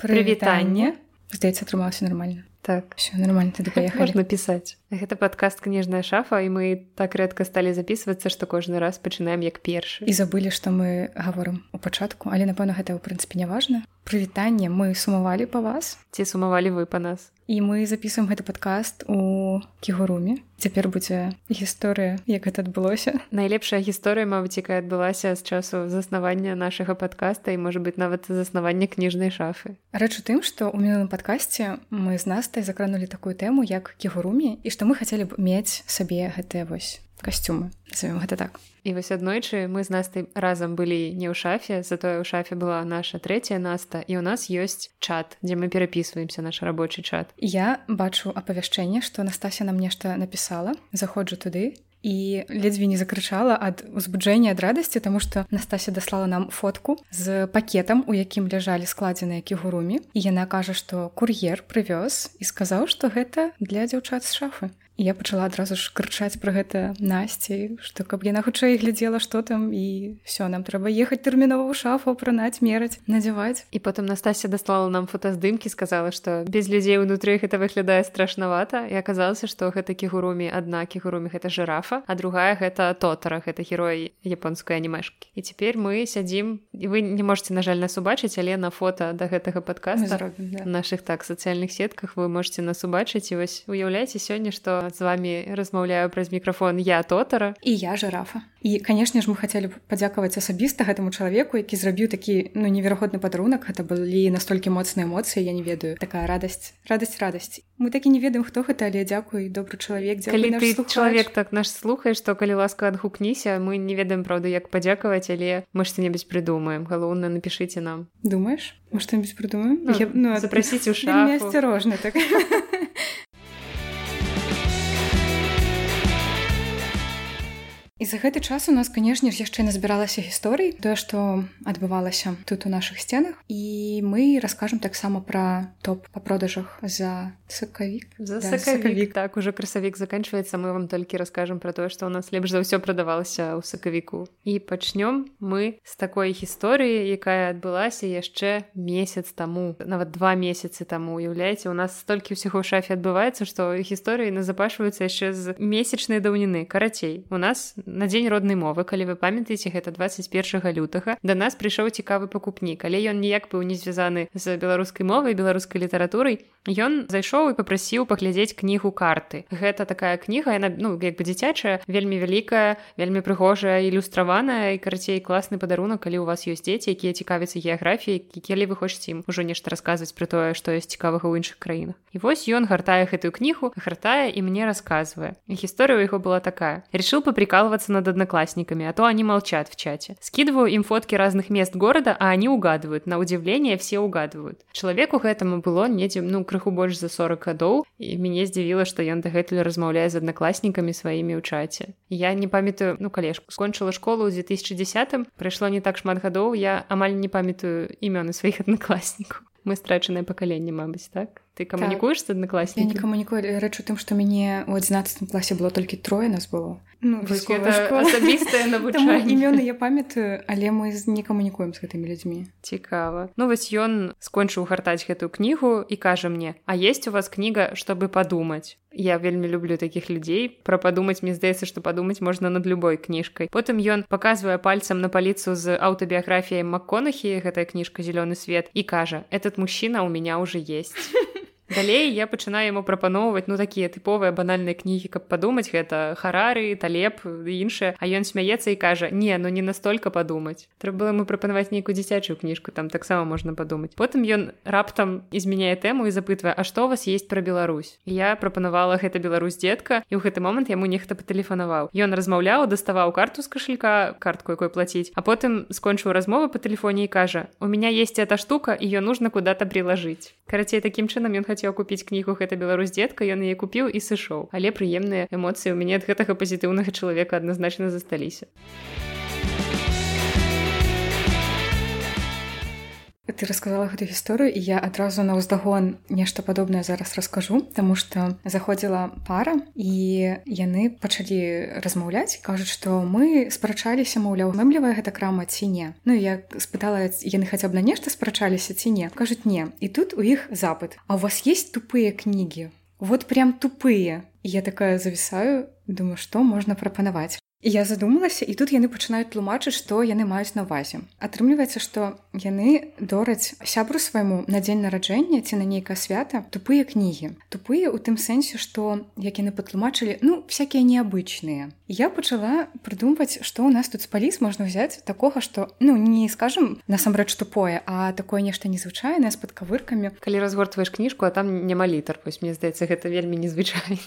прывітанне здаецца атрымалася нормально. Так. Все нормально тады паехалі можна пісаць гэта падкаст кніжная шафа і мы так рэдка сталі записывацца што кожны раз пачынаем як першы. І забылі што мы гаворым у пачатку але напэўна гэта ў прынцыпе няважна прывітанне мы сумавалі па вас. Ці сумавалі вы па нас і мы записываем гэты падкаст у кігуруме цяпер будзе гісторыя як гэта адбылося найлепшая гісторыя мабыць якая адбылася з часу заснавання нашага падкаста і можа быть нават заснавання кніжнай шафы. Рэч у тым што ў мінулым падкасці мы з настай закранули такую тэму як кігуруме і што мы хацелі б мець сабе гэтыя вось касцюмы назовем гэта так. І вось аднойчы мы з настай разам былі не ў шафе затое ў шафе была наша трэцяя наста і у нас ёсць чат дзе мы перапісваемся наш рабочий чат. Я бачу апавяшчэнне што настася нам нешта напісала заходжу туды і ледзьве не закрычала ад узбуджэння ад радасці таму што настася даслала нам фотку з пакетам у якім ляжалі складзеныя кігурумі і яна кажа што кур'ер прывёз і сказаў што гэта для дзяўчат з шафы я пачала адразу ж крычаць пра гэта насці што каб яна хутчэй глядзела што там і все нам трэба ехаць тэрмінова ў шафу апранаць мераць надзяваць. І потым Настасья даслала нам фотаздымкі сказала што без людзей унутры гэта выглядае страшнавата. І аказалася што гэта кігурумі адна кігурумі гэта жирафа а другая гэта тотара гэта герой японскай анімешкі. І цяпер мы сядзім і вы не можете на жаль нас убачыць але на фото да гэтага падкаста да. наших так сацыяльных сетках вы можете нас убачыць. І вось уяўляеце сёння што з вами размаўляю праз мікрафон. Я тотара. І я жирафа. І канешне ж мы хацелі б падзякаваць асабіста гэтаму чалавеку які зрабіў такі ну неверагодны падарунак. Гэта былі настолькі моцныя эмоцыі я не ведаю. Такая радасць радасць радасць. Мы такі не ведаем хто гэта але дзякуй добры чалавек калі ты чалавек так наш слухаеш што калі ласка адгукніся. Мы не ведаем праўда як падзякаваць але мы што-небудзь прыдумаем. Галоўна напішыце нам. Думаешь мы што-нибудь прыдумаем? Ну, ну, запрасіць у асцярожна так І за гэты час у нас канешне ж яшчэ назбіралася гісторый тое што адбывалася тут у наших сценах. І мы раскажам таксама пра топ па продажах за сакавік. За да, сакавік так уже красавік заканчваецца мы вам толькі раскажам пра тое што у нас лепш за ўсё прадавалася ў сакавіку. І пачнём мы з такой гісторыі якая адбылася яшчэ месяц таму. Нават два месяцы таму уяўляеце у нас столькі ўсяго ў шафе адбываецца што гісторыі назапашваюцца яшчэ з месячнай даўніны карацей. У нас на дзень роднай мовы калі вы памятаеце гэта 21 лютага да нас прыйшоў цікавы пакупнік. Але ён ніяк быў не звязаны з беларускай мовай беларускай літаратурай ён зайшоў і попрасіў паглядзець кнігу карты. Гэта такая кніга яна ну як бы дзіцячая вельмі вялікая вельмі прыгожая ілюстраваная і карацей класны падарунак калі у вас ёсць дзеці якія цікавяцца геаграфіяй калі вы хочаце ім ужо нешта расказваць пра тое што ёсць цікавага ў іншых краінах. І вось ён гартае гэтую кнігу гартае і мне расказвае. Гісторыя у яго была такая. Решил поприкалываться пообщаться над одноклассниками, а то они молчат в чате. Скидываю им фотки разных мест города, а они угадывают. На удивление все угадывают. Человеку к этому было недзе, ну, крыху больш за 40 гадоў, і мяне здзівіла, што ён дагэтуль размаўляе з аднакласнікамі сваімі ў чаце. Я не памятаю, ну, калежку, скончыла школу ў 2010, прайшло не так шмат гадоў, я амаль не памятаю імёны сваіх аднакласнікаў. Мы страчанае пакаленне, мабыць, так? Ты камунікуеш так. з аднакласнікамі? Я не камунікую, рэч у тым, што мяне ў 11 класе было толькі трое нас было. Ну, асабістае навучанне імёны я памятаю але мы не камунікуем з гэтымі людзьмі цікава ну вось ён скончыў гартаць гэтую кнігу і кажа мне а есть у вас кніга чтобы падумаць я вельмі люблю такіх людзей пра падумаць мне здаецца што падумаць можна над любой кніжкай потым ён паказвае пальцам на паліцу з аўтабіяграфіяй макконахі гэтая кніжка зялёны свет і кажа этот мужчына у меня уже есть далей я пачынаю яму прапаноўваць ну такія тыповыя банальныя кнігі каб падумаць гэта харары талеп іншыя. А ён смяецца і кажа не ну не настолько падумаць трэба было ему прапанаваць нейкую дзіцячую кніжку там таксама можна падумаць. Потым ён раптам изменяе тэму і запытвае А што у вас есть пра Беларусь? Я прапанавала гэта Беларусь дзедка і ў гэты момант яму нехта патэлефанаваў. Ён размаўляў даставаў карту з кашелька картку якой плаціць а потым скончыў размовы по тэлефоне і кажа у меня есть эта штука ее нужно куда-то приложить карацей таким чынам ён хацеў хацеў купіць кнігу гэта беларусь дзедка ён яе купіў і сышоў але прыемныя эмоцыі ў мяне ад гэтага пазітыўнага чалавека адназначна засталіся ты рассказала гэту гісторыю і я адразу на ўздагон нешта падобнае зараз раскажу Таму што заходзіла пара і яны пачалі размаўляць кажуць што мы спрачаліся маўляў мэмлівая гэта крама ці не. Ну я спытала яны хаця б на нешта спрачаліся ці не. Кажуць не. І тут у іх запыт. А у вас есть тупыя кнігі? Вот прям тупые я такая завісаю думаю што можна прапанаваць Я задумалася і тут яны пачынаюць тлумачыць, што яны маюць на увазе. Атрымліваецца, што яны дораць сябру свайму на дзень нараджэння ці на нейкае свята тупыя кнігі. Тупыя ў тым сэнсе, што як яны патлумачылі ну всякие неабычныя. Я пачала прыдумваць, што ў нас тут спаліс можна ўзяць такога, што ну не скажам насамрэч тупое, а такое нешта незвычайнае з падкавыркамі. Калі разгортваеш кніжку, а там няма літар, вось мне здаецца, гэта вельмі незвычай.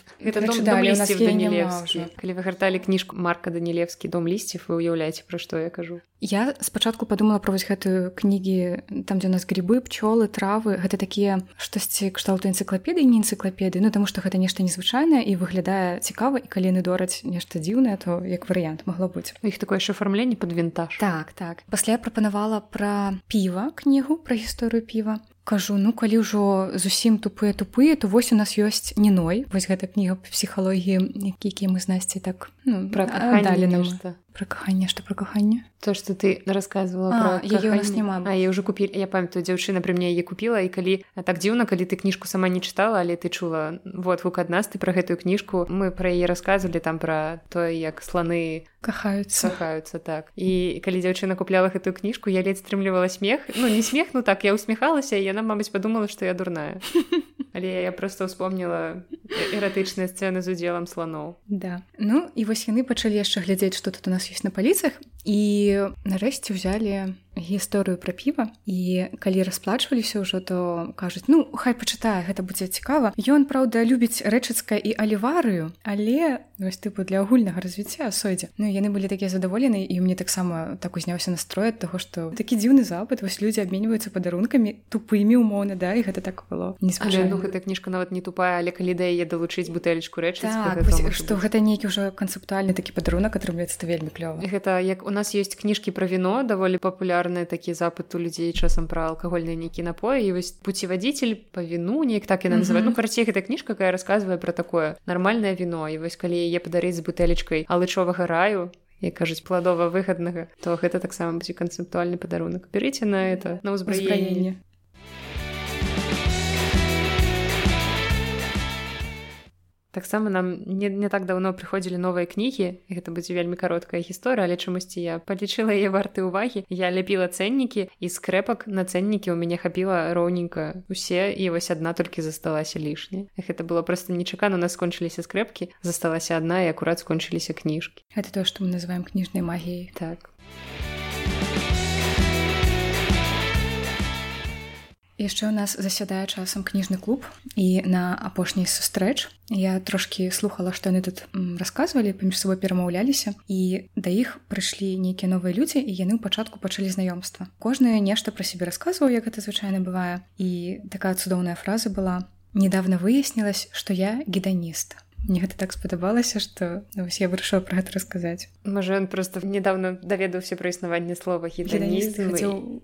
Калі вы гарталі кніжку марк марка данілевскі дом лісцев вы уяўляеце пра што я кажу? Я спачатку подумала пра вось гэтую кнігі там дзе у нас грибы пчолы травы. Гэта такія штосьці кшталту энцыклапедыі не энцыклапеды Ну таму што гэта нешта незвычайнае і выглядае цікава і калі яны дораць нешта дзіўнае то як варыянт магло быць іх такое ж афармленне под вінтаж так так. Пасля прапанавала пра піва кнігу пра гісторыю піва кажу ну калі ўжо зусім тупыя тупыя то вось у нас ёсць неной вось гэта кніга псіхалогіі які мы знасці так ну, пра далі на што про каханне што про каханне то что ты рассказывала няма А я уже купілі я памятаю дзяўчына пры мне яе купіла і калі так дзіўна калі ты кніжку сама не чытала але ты чула вот гук ад нас ты про гэтую кніжку мы про яе рассказывалі там про то як сланы кахаюцца хаюцца так. І калі дзяўчына купляла гэтую кніжку я ледзь стрымлівала смех. Ну не смех ну так я усміхалася яна мабыць подумала что я дурная. Але я просто вспомнила эратычныя сцэны з удзелам слоноў да. Ну і вось яны пачалі яшчэ глядзець что тут у нас ёсць на паліцах і нарэшце ўзялі гісторыю пра піва і калі расплачваліся ўжо то кажуць ну хай пачытае гэта будзе цікава ён праўда любіць рэчыцкая і аліварыю але вось тыпу для агульнага развіцця сойдзе. Ну яны былі такія задаволены і мне таксама так узняўся настрой ад таго што такі дзіўны запад вось людзі абменьваюцца падарункамі тупымі умоўна да і гэта так было. Не ну, гэта кніжка нават не тупая але калі да яе далучыць бутэлечку рэч так, што гэта нейкі ўжо канцэптуальны такі падарунак атрымліваецца вельмі клёва. Гэта як у нас есть кніжкі пра віно даволі папулярны папулярны такі запыт у людзей часам пра алкагольныя нейкі напоі і вось пуцівадзіцель па віну неяк так яна называю mm -hmm. ну карцей гэта кніжка якая расказвае пра такое нармальнае віно і вось калі яе падарыць з бутэлечкай алычовага раю як кажуць пладова выгаднага то гэта таксама будзе канцэптуальны падарунак берыце на это на ўзбраенне таксама нам не, не так давно прыходзілі новыя кнігі гэта будзе вельмі кароткая гісторыя але чамусьці я палічыла яе варты ўвагі я ляпіла цэннікі і скрэпак на цэннікі ў мяне хапіла роўненька усе і вось адна толькі засталася лішняя. Гэта было просто нечакана нас скончыліся скрэпкі засталася адна і акурат скончыліся кніжкі. Это то што мы называем кніжнай магіяй. Так яшчэ ў нас засядае часам кніжны клуб і на апошняй сустрэч. Я трошки слухала што яны тут расказвалі паміж сабой перамаўляліся і да іх прыйшлі нейкія новыя людзі і яны ў пачатку пачалі знаёмства. Кожнае нешта пра сябе расказваў як гэта звычайна бывае і такая цудоўная фраза была. Недавно выяснілась што я геданіст Мне гэта так спадабалася, што ну, я вырашыла пра гэта расказаць. Можа ён просто недавно даведаўся пра існаванне слова геданізм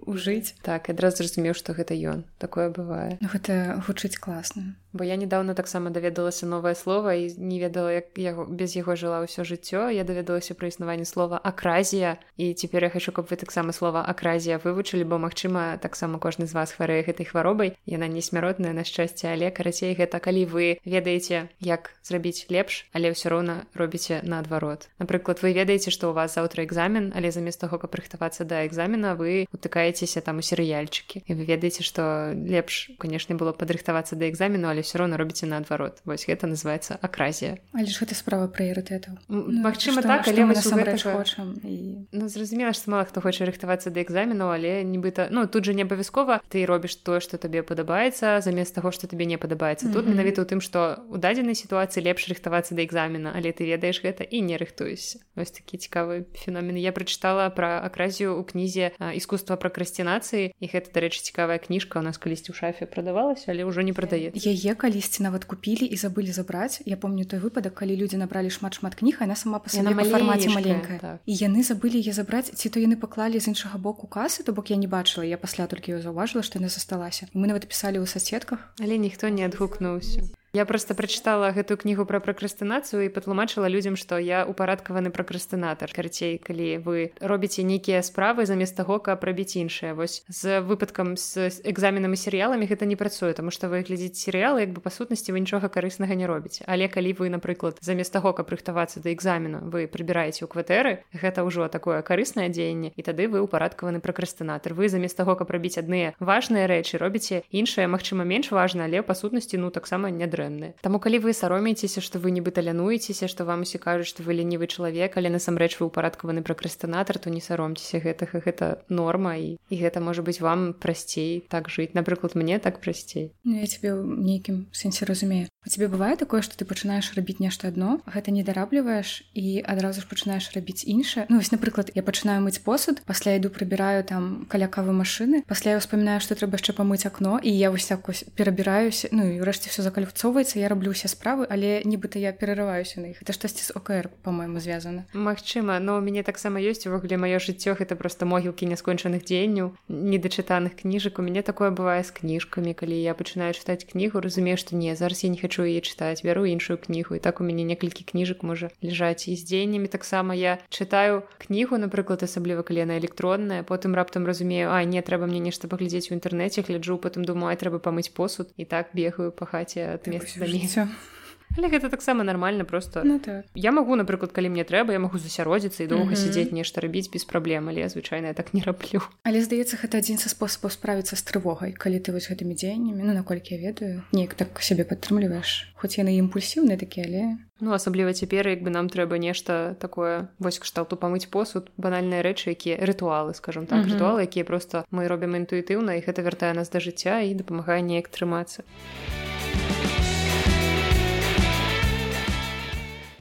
ужыць так адразу зразумеў, што гэта ён такое бывае. Ну, гэта гучыць класна. Бо я недавно таксама даведалася новае слово і не ведала як яго без яго жыла ўсё жыццё. Я даведалася пра існаванне слова акразія і цяпер я хачу, каб вы таксама слова акразія вывучылі, бо магчыма таксама кожны з вас хварэе гэтай хваробай. Яна не смяротная на шчасце, але карацей гэта калі вы ведаеце як зрабіць рабіць лепш але ўсё роўна робіце наадварот напрыклад вы ведаеце што у вас заўтра экзамен але замест таго каб рыхтавацца да экзамена вы утыкаецеся там у серыяльчыкі і вы ведаеце што лепш канешне было падрыхтавацца да экзамену але ўсё роўна робіце наадварот вось гэта называется акразія але ж гэта справа прыярытэтаў ну, Магчыма так але мы насамрэч хочам і... ну, зразумела што мала хто хоча рыхтавацца да экзамену але нібыта ну тут же не абавязкова ты робіш тое што табе падабаецца замест таго што табе не падабаецца тут менавіта ў тым што у дадзенай сітуацыі лепш рыхтавацца да экзамена. Але ты ведаеш гэта і не рыхтуешся вось такі цікавы феномен я прачытала пра акразію ў кнізе искусства пракрасцінацыі і гэта дарэчы цікавая кніжка у нас калісьці ў шафе прадавалася але ўжо не прадаецца яе яе калісьці нават купілі і забылі забраць я помню той выпадак калі людзі набралі шмат шмат кніг яна сама па сабе фармаце маленькая так. і яны забылі яе забраць ці то яны паклалі з іншага боку касы то бок я не бачыла. Я пасля толькі ее заўважыла што яна засталася. Мы нават пісалі ў соседках. Але ніхто не адгукнуўся Я просто прачытала гэтую кнігу пра пракрастынацыю і патлумачыла людзям, што я упарадкаваны пракрастынатар. Карцей, калі вы робіце нейкія справы замест таго, каб рабіць іншыя. Вось з выпадкам з экзаменамі серыяламі гэта не працуе, таму што вы глядзіце серыялы, як бы па сутнасці вы нічога карыснага не робіце. Але калі вы, напрыклад, замест таго, каб рыхтавацца да экзамену, вы прыбіраеце ў кватэры, гэта ўжо такое карыснае дзеянне і тады вы упарадкаваны пракрастынатар. Вы замест таго, каб рабіць адныя важныя рэчы, робіце іншыя, магчыма, менш важна, але па сутнасці ну таксама не дрэнны Таму калі вы саромеецеся што вы нібыта лянуецеся што вам усе кажуць што вы ленівы чалавек але насамрэч вы ўпарадкаваны пракрастынатар то не саромцеся гэтага гэта норма і і гэта можа быць вам прасцей так жыць. Напрыклад мне так прасцей. Ну, я тебе ў нейкім сэнсе разумею тебе бывае такое што ты пачынаеш рабіць нешта адно гэта не дарабліваеш і адразу ж пачынаеш рабіць іншае ну вось напрыклад я пачынаю мыць посуд пасля іду прыбіраю там каля кавы машыны пасля я ўспамінаю што трэба яшчэ памыць акно і я вось так перабіраюся ну і ўрэшце все закальцоўваецца я раблю ўсе справы але нібыта я перарываюся на іх это штосьці з ОКР по-моему звязана Магчыма но у мяне таксама ёсць увогуле маё жыццё гэта просто могілкі няскончаных дзеянняў недачытаных кніжак у мяне такое бывае з кніжкамі калі я пачынаю чытаць кнігу разумею што не зараз я не хочу яе чытаць бяру іншую кнігу і так у мяне некалькі кніжак можа ляжаць і з дзеяннямі таксама я чытаю кнігу напрыклад асабліва калі яна электронная потым раптам разумею а не трэба мне нешта паглядзець у інтэрнэце гляджу потым думаю трэба памыць посуд і так бегаю па хаце ад месца да жыццё але гэта таксама нармальна просто ну, так. я магу напрыклад калі мне трэба я магу засяродзіцца і доўга mm -hmm. сядзець нешта рабіць без праблем але звычайна так не раблю але здаецца гэта адзін са спосабаў справіцца з трывогай калі ты вось гэтымі дзеяннямі ну наколькі я ведаю неяк так сябе падтрымліваеш хоць яны імпульсіўны такі але ну асабліва цяпер як бы нам трэба нешта такое вось кшталту памыць посуд банальныя рэчы якія рытуалы скажем так mm -hmm. рытуалы якія просто мы робім інтуітыўна і гэта вяртае нас да жыцця і дапамагае неяк трымацца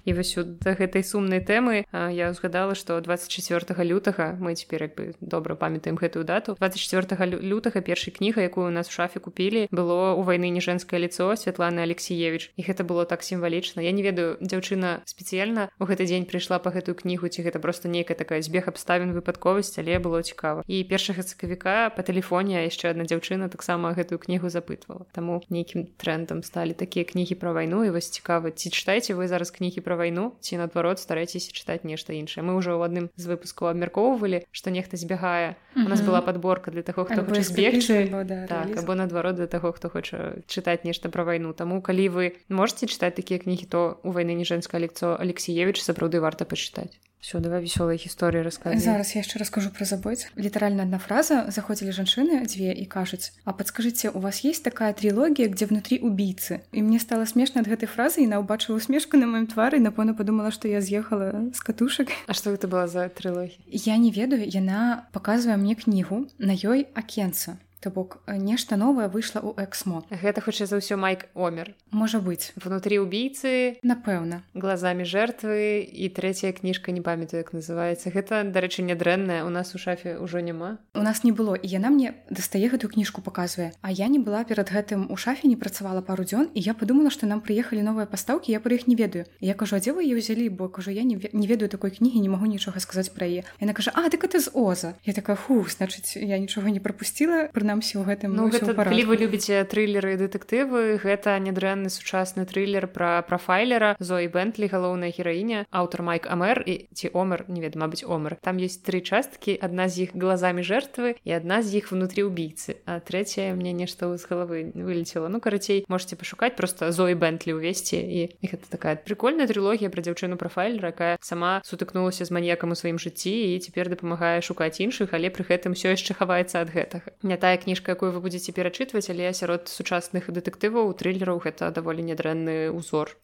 і вось да гэтай сумнай тэмы я ўзгадала што 24 лютага мы цяпер як бы добра памятаем гэтую дату 24 лютага першай кніга якую у нас у шафе купілі было у вайны не женскае лицо Святланы Алексеевич і гэта было так сімвалічна. Я не ведаю дзяўчына спецыяльна у гэты дзень прыйшла по гэтую кнігу ці гэта просто нейкая такая збег абставін выпадковасць але было цікава. І першага цыкавіка по тэлефоне яшчэ одна дзяўчына таксама гэтую кнігу запытвала. Таму нейкім трендам сталі такія кнігі пра вайну і вось цікава ці чытаеце вы зараз кнігі пра вайну ці наадварот старайцеся чытаць нешта іншае. Мы ўжо ў адным з выпускаў абмяркоўвалі што нехта збягае. У нас была подборка для таго хто хоча збегчы. да, так або наадварот для таго хто хоча чытаць нешта пра вайну. Таму калі вы можете чытаць такія кнігі то у вайны не женская лекцо алексеевич сапраўды варта пачытаць все давай вясёлая гісторыя расскажу зараз я яшчэ раскажу про забойц. Літаральна одна фраза. Заходзілі жанчыны дзве і кажуць а подскажите у вас есть такая трилогія где внутри убийцы? І мне стало смешна ад гэтай фразы і на убачыла усмешку на маім твары напэўна подумала что я з'ехала з катушак А что гэта была за трилогія я не ведаю яна показывае мне кнігу на ёй акенца То бок э, нешта новае выйшла ў эксмо. Гэта хутчэй за ўсё майк омер. Можа быць, внутри убійцы, напэўна, глазамі жертвы і трэцяя кніжка не памятаю, як называецца. Гэта, дарэчы, нядрэнная, у нас у шафе ўжо няма. У нас не было і яна мне дастае гэтую кніжку паказвае. А я не была перад гэтым у шафе не працавала пару дзён і я падумала, што нам прыехалі новыя пастаўкі, я пра іх не ведаю. Я кажу, дзе вы яе ўзялі, бо кажу я не, не ведаю такой кнігі, не магу нічога сказаць пра яе. Яна кажа, а дык ты з оза. Я такая фу, значыць, я нічога не прапусціла прынамсі ў гэтым ну, гэта, калі вы любіце трылеры і дэтэктывы гэта нядрэнны сучасны трылер пра прафайлера зоі бэнтлі галоўная гераіня аўтар майк амер і ці омер не веда мабыць омер там есть тры часткі адна з іх глазамі жертвы і адна з іх внутрі убійцы а трэцяя мне нешта з галавы вылецела ну карацей можете пашукаць просто зоі бэнтлі ўвесці і гэта такая прикольная трылогія пра дзяўчыну прафайлера якая сама сутыкнулася з маньякам у сваім жыцці і цяпер дапамагае шукаць іншых але пры гэтым все яшчэ хаваецца ад гэтага. Не тая кніжка якую вы будзеце перачытваць але сярод сучасных дэтэктываў трылераў гэта даволі нядрэнны узор.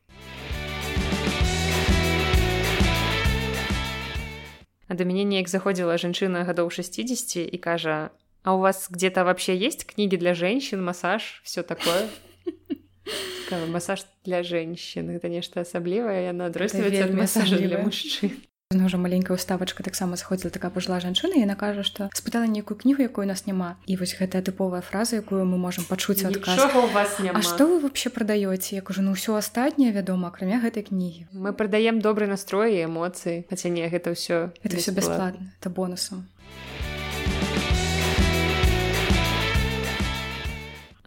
А да мяне неяк заходзіла жанчына гадоў 60 і кажа а у вас где-то вообще есть кнігі для женщин массаж все такое? Массаж для женщин это нешта асаблівае яна адрозніваецца массажа для мужчын ўжо маленькая уставачка таксама заходзіла такая пажла жанчына яна кажа што спытала нейкую кнігу якой у нас няма. І вось гэтая тыповая фраза якую мы можемм пачуць адказ А што вы вообще прадаёце? Як ужо ну ўсё астатняе вядома акрамя гэтай кнігі. Мы прадаем добры настрой і эмоцыі хаця не гэта ўсё это все бясплатна это бонусам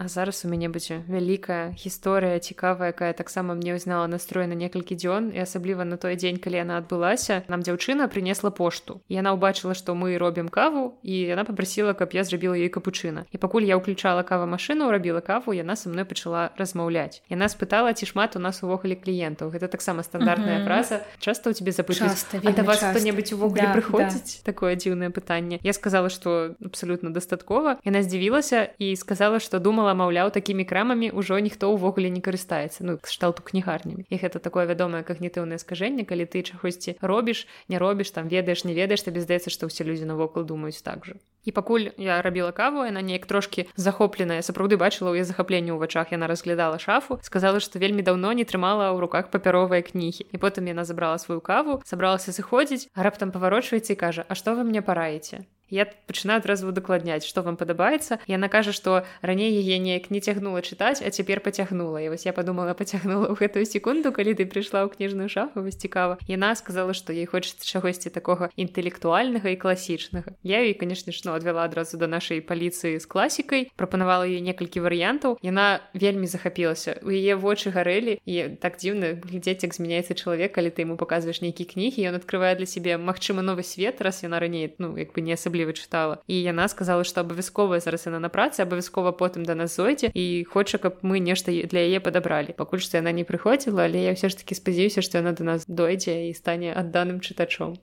А зараз у мяне будзе вялікая гісторыя цікавая якая таксама мне ўзнала настрой на некалькі дзён і асабліва на той дзень калі яна адбылася нам дзяўчына принесла пошту. Яна ўбачыла што мы робім каву і яна попрасіла каб я зрабіла ёй капучына і пакуль я ўключала кава машыну рабіла каву яна са мной пачала размаўляць. Яна спытала ці шмат у нас увогуле кліентаў. Гэта таксама стандартная фраза. Часто у тебе запытаць вас кто-небудзь увогуле да, прыходзіць? Да. такое дзіўнае пытанне. Я сказала что абсолютно дастаткова яна здзівілася і сказала что думала думала маўляў такімі крамамі ўжо ніхто ўвогуле не карыстаецца ну кшталту кнігарнямі. І гэта такое вядомае когнітыўнае скажэнне калі ты чагосьці робіш не робіш там ведаеш не ведаеш табе здаецца што ўсе людзі навокал думаюць так жа. І пакуль я рабіла каву яна неяк трошки захопленая сапраўды бачыла ў я захапленне ў вачах яна разглядала шафу сказала што вельмі даўно не трымала ў руках папяровыя кнігі. І потым яна забрала сваю каву сабралася сыходзіць раптам паварочваецца і кажа А што вы мне параеце Я пачынаю адразу удакладняць, што вам падабаецца. Яна кажа, што раней яе неяк не цягнула чытаць, а цяпер пацягнула. І вось я падумала, пацягнула ў гэтую секунду, калі ты прыйшла ў кніжную шафу вось цікава. Яна сказала, што ей хочацца чагосьці такога інтэлектуальнага і класічнага. Я і, канешне ж, ну, адвяла адразу да нашай паліцыі з класікай, прапанавала ёй некалькі варыянтаў. Яна вельмі захапілася. У яе вочы гарэлі і так дзіўна глядзець, як змяняецца чалавек, калі ты яму паказваеш нейкі кнігі, ён открывае для сябе магчыма новы свет, раз яна раней ну як бы не асаблі асабліва чытала. І яна сказала што абавязковая зараз яна на працы абавязкова потым да нас зойдзе і хоча каб мы нешта для яе падабралі. Пакуль што яна не прыходзіла але я ўсё ж таки спадзяюся што яна да нас дойдзе і стане адданым чытачом.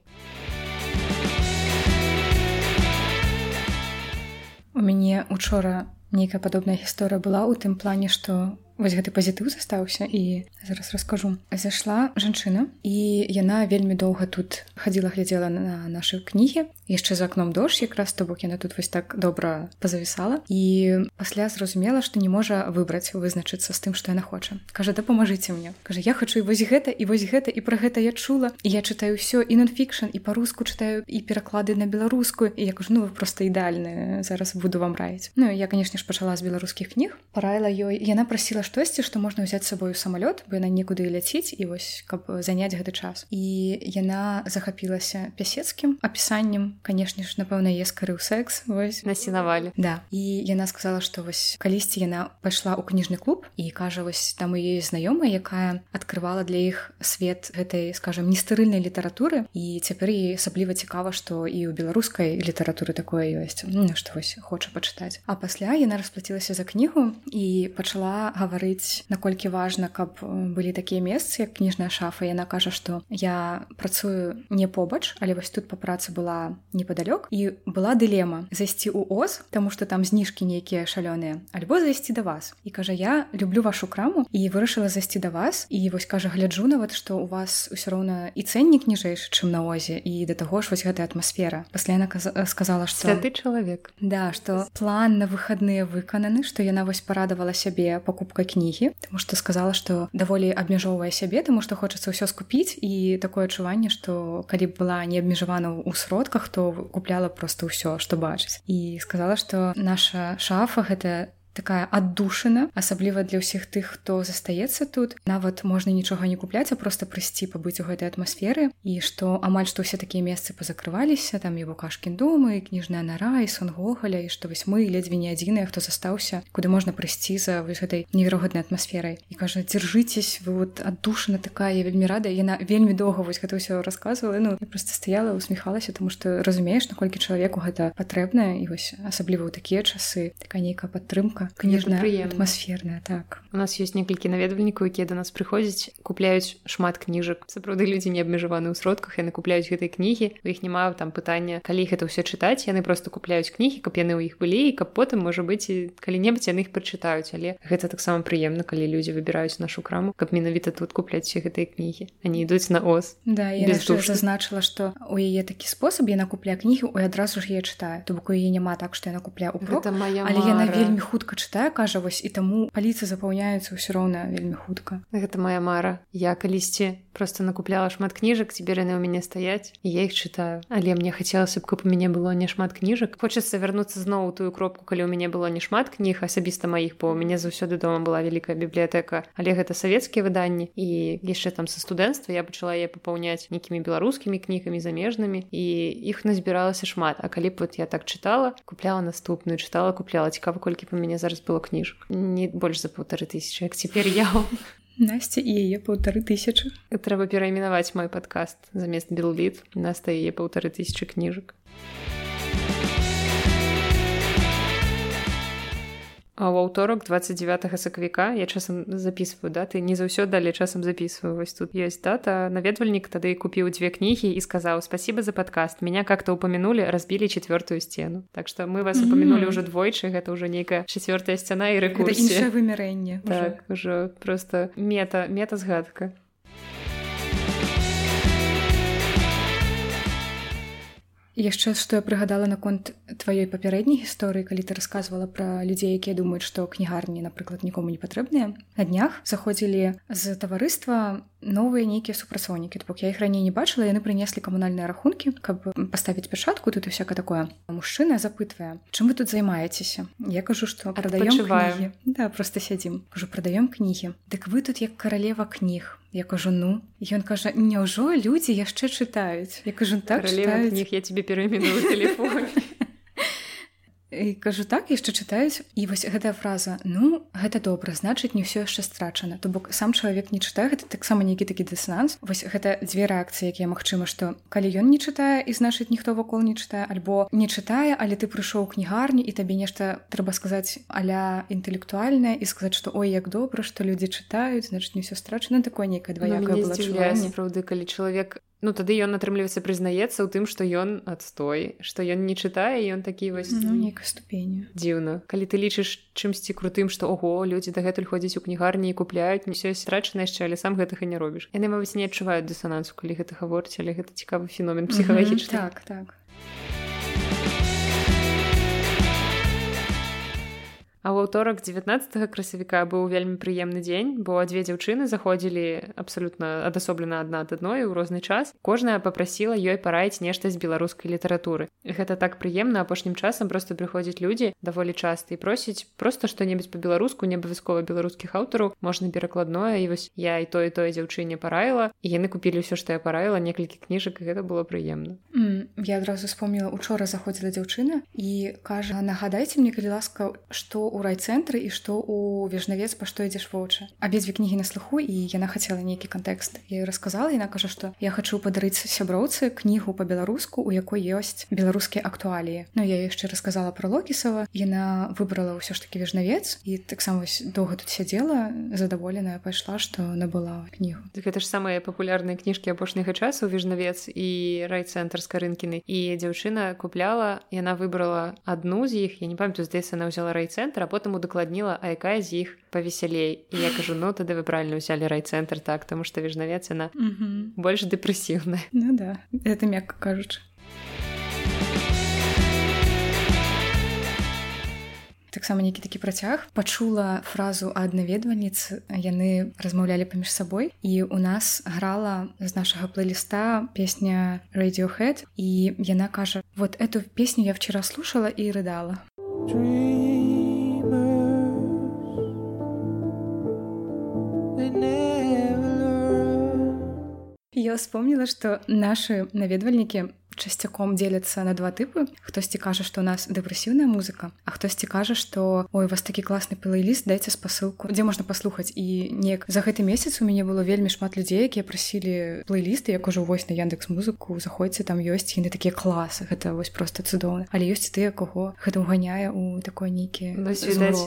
У мяне учора нейкая падобная гісторыя была ў тым плане што вось гэты пазітыў застаўся і зараз раскажу. Зайшла жанчына і яна вельмі доўга тут хадзіла глядзела на нашы кнігі. Яшчэ за акном дождж якраз то бок яна тут вось так добра пазавісала. І пасля зразумела што не можа выбраць вызначыцца з тым што яна хоча. Кажа дапамажыце мне кажа я хачу і вось гэта і вось гэта і пра гэта я чула і я чытаю ўсё і нонфікшн і па-руску чытаю і пераклады на беларускую. І я кажу ну вы просто ідэальны зараз буду вам раіць Ну я канешне ж пачала з беларускіх кніг. Параіла ёй яна прасіла штосьці што можна ўзяць сабою самалёт бо яна некуды ляціць і вось каб заняць гэты час. І яна захапілася пясецкім апісаннем. Канешне ж напэўна е скарыў секс вось. Насінавалі да. І яна сказала што вось калісьці яна пайшла ў кніжны клуб і кажа вось там яе знаёмая якая открывала для іх свет гэтай скажем нестарыльнай літаратуры. І цяпер і асабліва цікава што і ў беларускай літаратуры такое ёсць. Ну, што вось хоча пачытаць. А пасля яна расплацілася за кнігу і пачала гаваць гаварыць наколькі важна каб э, былі такія месцы як кніжная шафа яна кажа што я працую не побач але вось тут па працы была непадалёк і была дылема зайсці ў оз тому что там зніжкі нейкія шалёныя альбо зайсці да вас. І кажа я люблю вашу краму і вырашыла зайсці да вас. І вось кажа гляджу нават што у вас усё роўна і цэннік ніжэйшы чым на озе і да таго ж вось гэтая атмасфера. Пасля яна сказала што ты чалавек да што план на выхадныя выкананы што яна вось парадавала сябе покупкай кнігі тому что сказала что даволі абмяжоўвае сябе тому что хочацца ўсё скупіць і такое адчуванне что калі б была не абмежавана ў сродках то купляла просто ўсё что бачыць і сказала что наша шафа гэта такая аддушана асабліва для ўсіх тых хто застаецца тут. Нават можна нічога не купляць а просто прыйсці пабыць у гэтай атмасферы. І што амаль што ўсе такія месцы пазакрываліся там і букашкін думы кніжная нара і сон гогаля і што вось мы ледзьве не адзіныя хто застаўся куды можна прыйсці за вось гэтай неверагоднай атмасферай. І кажа дзяржыцесь вы вот аддушана такая вельмі рада яна вельмі доўга вось гэта ўсё рассказывала ну я просто стаяла усміхалася тому что разумееш наколькі чалавеку гэта патрэбна. І вось асабліва ў такія часы такая нейкая падтрымка кніжная атмасферная так. У нас ёсць некалькі наведвальнікаў якія да нас прыходзяць купляюць шмат кніжак сапраўды людзі не абмежаваны ў сродках яны купляюць гэтай кнігі у іх няма там пытання калі гэта ўсё чытаць яны просто купляюць кнігі каб яны ў іх былі і каб потым можа быць і калі-небудзь яны іх прачытаюць але гэта таксама прыемна калі людзі выбіраюць нашу краму каб менавіта тут купляць все гэтыя кнігі они ідуць на ос. Да зазначыла што у яе такі спосаб яна купля кнігі у адразу ж я чытаю то бок у яе няма так што яна купля у але яна вельмі хутка чытае кажа вось і таму паліцы запаўняюцца ўсё роўна вельмі хутка. Гэта моя мара. Я калісьці просто накупляла шмат кніжак цяпер яны ў мяне стаяць і я іх чытаю але мне хацелася б каб у мяне было не шмат кніжак хочацца вярнуцца зноў тую кропку калі ў мяне было не шмат кніг асабіста маіх бо у мяне заўсёды дома была вялікая бібліятэка але гэта савецкія выданні і яшчэ там са студэнцтва я пачала я папаўняць нейкімі беларускімі кнігамі замежнымі і іх назбіралася шмат. А калі б вот я так чытала купляла наступную чытала купляла. Цікава колькі па мяне зараз было кніжак не больш за полторы тысячи як цяпер я Насця і яе паўтары тысячы. Трэба перайменаваць мой падкаст замест Белліт, наста яе паўтары тысячы кніжак. А ў аўторак 29 сакавіка я часам записываю даты не заўсёды але часам записываю вось тут есть дата. Наведвальнік тады купіў дзве кнігі і сказаў спасибо за подкаст меня как-то упомянули разбілі четвертую сцену Так что мы вас упомянули уже двойчы гэта ўжо нейкая четвертая сцяна і рэкурсія вымярэнне так уже просто мета мета згадка яшчэ што я прыгадала наконт тваёй папярэдняй гісторыі калі ты рассказывала пра людзей якія думаюць што кнігарні напрыклад нікому не патрэбныя. На днях заходзілі з таварыства новыя нейкія супрацоўнікі бок я іх раней не бачыла яны прынеслі камунальныя рахункі каб паставіць пачатку тут і всяка такое. Мужчына запытвае чым вы тут займаецеся я кажу што прадаем да просто сядзім кажу прадаём кнігі дык вы тут як каралева кніг я кажу ну? Ён кажа няўжо людзі яшчэ чытаюць? Я кажу так кніг я тебе пераменую телефон і кажу так яшчэ чытаюць і вось гэтая фраза ну гэта добра значыць не ўсё яшчэ страчана то бок сам чалавек не чытае гэта таксама нейкі такі дысананс. Вось гэта дзве рэакцыі якія магчыма што калі ён не чытае і значыць ніхто вакол не чытае альбо не чытае але ты прыйшоў кнігарню і табе нешта трэба сказаць аля інтэлектуальнае і сказаць што ой як добра што людзі чытаюць значыць не ўсё страчана такое нейкае двоякае сапраўды калі чалавек ну тады ён атрымліваецца прызнаецца ў тым што ён адстой што ён не чытае ён такі вось ну, нейкай ступені. дзіўна. Калі ты лічыш чымсьці крутым што ого людзі дагэтуль ходзяць у кнігарні і купляюць не ўсё страчана яшчэ але сам гэтага не робіш. Яны мабыць не адчуваюць дысанансу калі гэта гаворыць але гэта цікавы феномен псіхалагічны. Mm -hmm, так так А ў аўторак 19 красавіка быў вельмі прыемны дзень, бо дзве дзяўчыны заходзілі абсалютна адасоблена адна ад адной у розны час. Кожная попрасіла ёй параіць нешта з беларускай літаратуры. Гэта так прыемна апошнім часам просто прыходзяць людзі даволі часта і просяць просто што-небудзь па-беларуску не абавязкова беларускіх аўтараў можна перакладное і вось я і тое тое дзяўчыне параіла і яны купілі ўсё што я параіла некалькі кніжак і гэта было прыемна. Mm, я адразу вспомніла учора заходзіла дзяўчына і кажа нагадайце мне калі ласка што у райцэнтры і што у вежнавец па што ідзеш вочы. Абедзве кнігі на слуху і яна хацела нейкі кантэкст. Я расказала яна кажа што я хачу падарыць сяброўцы кнігу па-беларуску у якой ёсць беларускія актуаліі Ну я яшчэ расказала про локісава. Яна выбрала ўсё ж таки вежнавец і таксама доўга тут сядзела задаволеная пайшла што набыла кнігу. Гэта ж самыя папулярныя кніжкі апошняга часу вежнавец і райцэнтр з карынкіны і дзяўчына купляла яна выбрала адну з іх я не памятаю здаецца она ўзяла райцэнтр а потым удакладніла а якая з іх павесялей і я кажу ну тады вы правильно ўзялі райцэнтр так таму што вежнавец яна больш дэпрэсіўная ну да это мякка кажучы таксама нейкі такі працяг пачула фразу ад наведвальніц яны размаўлялі паміж сабой і у нас грала з нашага плейліста песня радиоhead і яна кажа вот эту песню я вчера слушала і рыдала Я вспомнила, что наши наведвальнікі часцяком дзеляцца на два тыпы. Хтосьці кажа што у нас дэпрэсіўная музыка а хтосьці кажа што ой у вас такі класны плейліст дайце спасылку дзе можна паслухаць. І неяк за гэты месяц у мяне было вельмі шмат людзей якія прасілі плейлісты як ужо вось на яндекс музыку заходзьце там ёсць яны такія класы. Гэта вось просто цудоўна. Але ёсць тыя кого гэта ўганяе у такой нейкі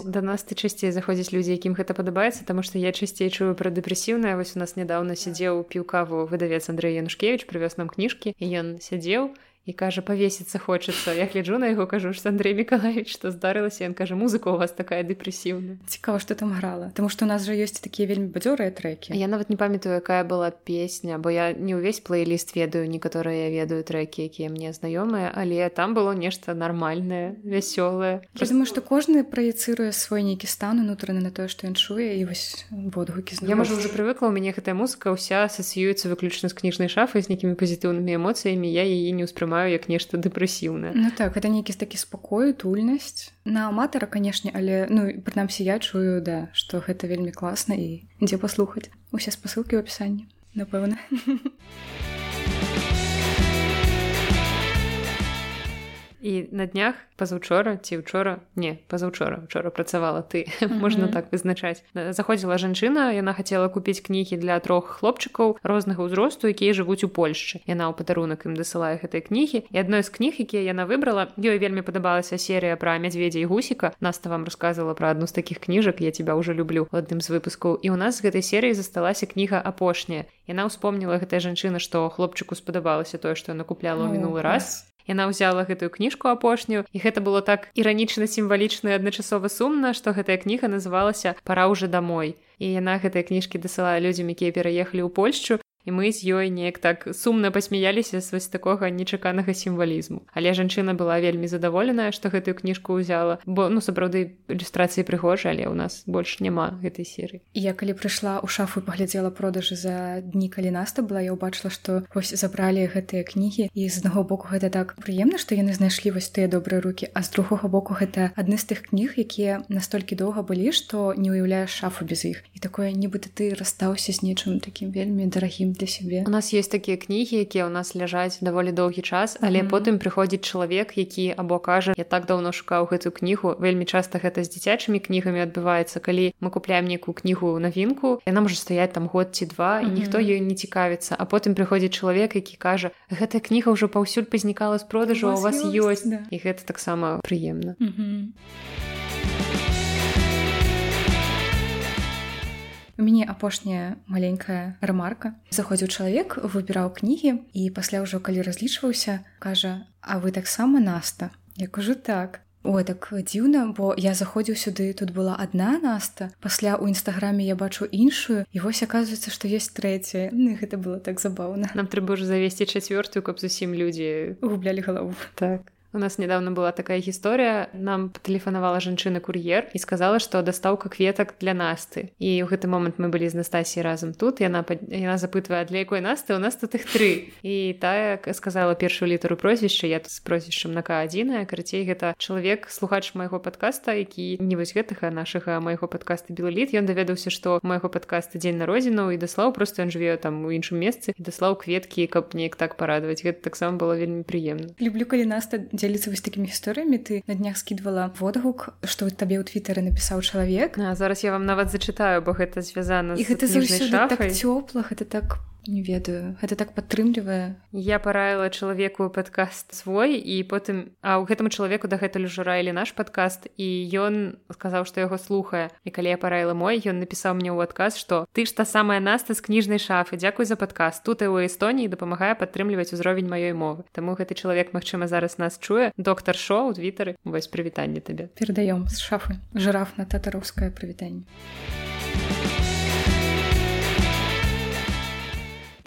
да нас ты часцей заходзіць людзі якім гэта падабаецца таму што я часцей чую пра дэпрэсіўная вось у нас нядаўна сядзеў піў каву выдавец Андрей янушкевич прывёз нам кніжкі і ён сядзеў сядзеў і кажа павесіцца хочацца я гляджу на яго кажу ж Андрей Миколаевич што здарылася? Ён кажа музыка у вас такая дэпрэсіўная цікава што там грала. Таму што у нас жа ёсць такія вельмі бадзёрыя трекі я нават не памятаю якая была песня бо я не ўвесь плейліст ведаю некаторыя я ведаю трекі якія мне знаёмыя але там было нешта нармальнае вясёлае. Я думаю што кожны праецыруе свой нейкі стан унутраны на тое што ён чуе і вось водгукі я можа уже прывыкла у мяне гэтая музыка ўся асацыюецца выключна з кніжнай шафай з нейкімі пазітыўнымі эмоцыямі я яе не ўспрымаю як нешта дэпрэсіўнае. Ну так гэта нейкі такі спакою тульнасць. На аматара канешне але ну прынамсі я чую да што гэта вельмі класна і дзе паслухаць. Усе спасылкі ў апісанні напэўна і на днях пазаўчора ці учора не пазаўчора учора працавала ты mm -hmm. можна так вызначаць. Заходзіла жанчына яна хацела купіць кнігі для трох хлопчыкаў рознага ўзросту якія жывуць у Польшчы. Яна ў падарунак ім дасылае гэтай кнігі. І адной з кніг якія яна выбрала ёй вельмі падабалася серія пра мядзведзя і гусіка. Наста вам рассказывала пра адну з такіх кніжак я тебя уже люблю адным з выпускаў. І у нас з гэтай серыі засталася кніга апошняя. Яна ўспомніла гэтая жанчына што хлопчыку спадабалася тое што яна купляла ў мінулы раз. Яна ўзяла гэтую кніжку апошнюю. І гэта было так іранічна сімвалічна адначасова сумна што гэтая кніга называлася пора уже домой і яна гэтыя кніжкі дасылае людзям якія пераехалі ў польшчу і мы з ёй неяк так сумна пасмяяліся з вось такога нечаканага сімвалізму. Але жанчына была вельмі задаволеная што гэтую кніжку ўзяла бо ну сапраўды ілюстрацыі прыгожа але ў нас больш няма гэтай серы я калі прыйшла ў шафу паглядзела продажы за дні калі наста была я ўбачыла што вось забралі гэтыя кнігі і з аднаго боку гэта так прыемна што яны знайшлі вось тыя добрыя рукі а з другога боку гэта адны з тых кніг якія настолькі доўга былі што не ўяўляеш шафу без іх. І такое нібыта ты расстаўся з нечым такім вельмі дарагім для сябе у нас есть такія кнігі якія ў нас ляжаць даволі доўгі час але mm -hmm. потым прыходзіць чалавек які або кажа я так даўно шукаў гэтую кнігу вельмі часта гэта з дзіцячымі кнігамі адбываецца калі мы купляем некую кнігу навінку яна можа стаяць там год ці два і mm -hmm. ніхто ёй не цікавіцца а потым прыходзіць чалавек які кажа гэтая кніга ўжо паўсюль пазнікала з продажу у вас ёсць да. і гэта таксама прыемна mm -hmm. У мяне апошняя маленькая рамарка заходзіў чалавек выбіраў кнігі і пасля ўжо калі разлічваўся кажа А вы таксама наста? Я кажу так Ой, так дзіўна бо я заходзіў сюды тут была одна наста пасля у нстаграме я бачу іншую і вось аказваецца што есть трэцяя ну, гэта было так забаўна нам трэба ж завесці чацвёртую каб зусім людзі гублялі галаву. Так У нас недавно была такая гісторыя. Нам патэлефанавала жанчына кур'ер і сказала што дастаўка кветак для насты. І ў гэты момант мы былі з настасій разам тут яна яна запытвае для якой насты? У нас тут іх тры. І тая сказала першую літару прозвішча я тут з прозвішчам на к1 карацей гэта чалавек слухач майго подкаста які не вось гэтага нашага майго подкаста белліт ён даведаўся што майго подкаста дзень народзінаў і даслаў просто ён жыве там у іншым месцы даслаў кветкі каб неяк так парадаваць. Гэта таксама было вельмі прыемна. Люблю калі наста дзяліцца вось такімі гісторыямі ты на днях скідвала водгук што табе ў твітары напісаў чалавек. А зараз я вам нават зачытаю бо гэта звязана і гэта так цёпла гэта так не ведаю. Гэта так падтрымлівае я параіла чалавеку падкаст свой і потым а ў гэтаму чалавеку дагэтуль ужо раілі наш падкаст і ён сказаў што яго слухае. І калі я параіла мой ён напісаў мне ў адказ што ты ж та самая наста з кніжнай шафы дзякуй за падкаст. Тут і ў эстоніі дапамагае падтрымліваць узровень маёй мовы таму гэты чалавек магчыма зараз нас чуе. Доктор шоу твітары. Вось прывітанне табе. Перадаём з шафы. Жираф на татараўскае прывітанне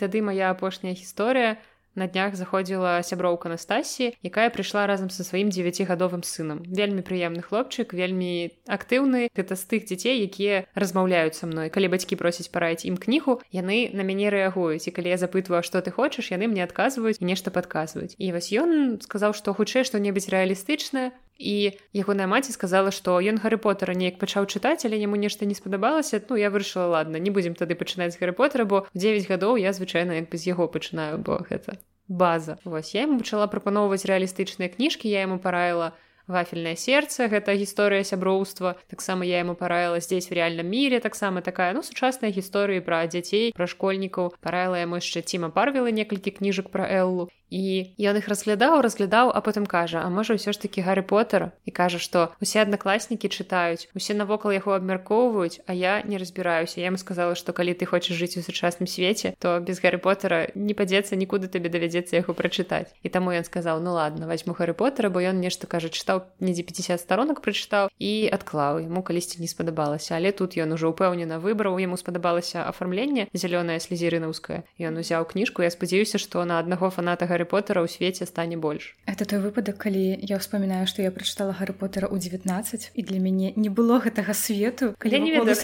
тады моя апошняя гісторыя. На днях заходзіла сяброўка Анастасіі якая прыйшла разам са сваім дзевяцігадовым сынам. Вельмі прыемны хлопчык вельмі актыўны. Гэта з тых дзяцей якія размаўляюць са мной. Калі бацькі просяць параіць ім кнігу яны на мяне рэагуюць. І калі я запытваю што ты хочаш? яны мне адказваюць нешта падказваюць. І вось ён сказаў што хутчэй што-небудзь рэалістычнае і ягоная маці сказала што ён гары потара неяк пачаў чытаць але яму нешта не спадабалася. Ну я вырашыла ладно не будзем тады пачынаць гары потара бо 9 гадоў я звычайна як бы з яго пачынаю бо гэта база. Вось я ему пачала прапаноўваць рэалістычныя кніжкі я яму параіла вафельнае сердце гэта гісторыя сяброўства. Таксама я яму параіла здесь в реальным мире таксама такая ну сучасная гісторыі пра дзяцей пра школьнікаў. Параіла яму яшчэ ціма парвіла некалькі кніжак пра эллу і ён іх разглядаў разглядаў а потым кажа А можа ўсё ж таки Гарры поттера і кажа што усе аднакласнікі чытаюць усе навокал яго абмяркоўваюць а я не разбіраюся я ему сказала што калі ты хочаш жыць у сучасным свеце то без Гарры поттера не падзецца нікуды табе давядзецца яго прачытаць і таму ён сказаў ну ладно возьму Гарры поттера бо ён нешта кажа чытаў недзе 50 сторонок прачытаў і адклаў ему калісьці не спадабалася але тут ён ужо ўпэўнена выбраў яму спадабалася афармленне зялёная слезірынаўская ён узяў кніжку я спадзяюся што на аднаго фаната Гарры поттера ў свеце стане больш это той выпадак калі я ўспамінаю што я прачытала Гарры поттера ў 19 і для мяне не было гэтага свету калі я не ведаю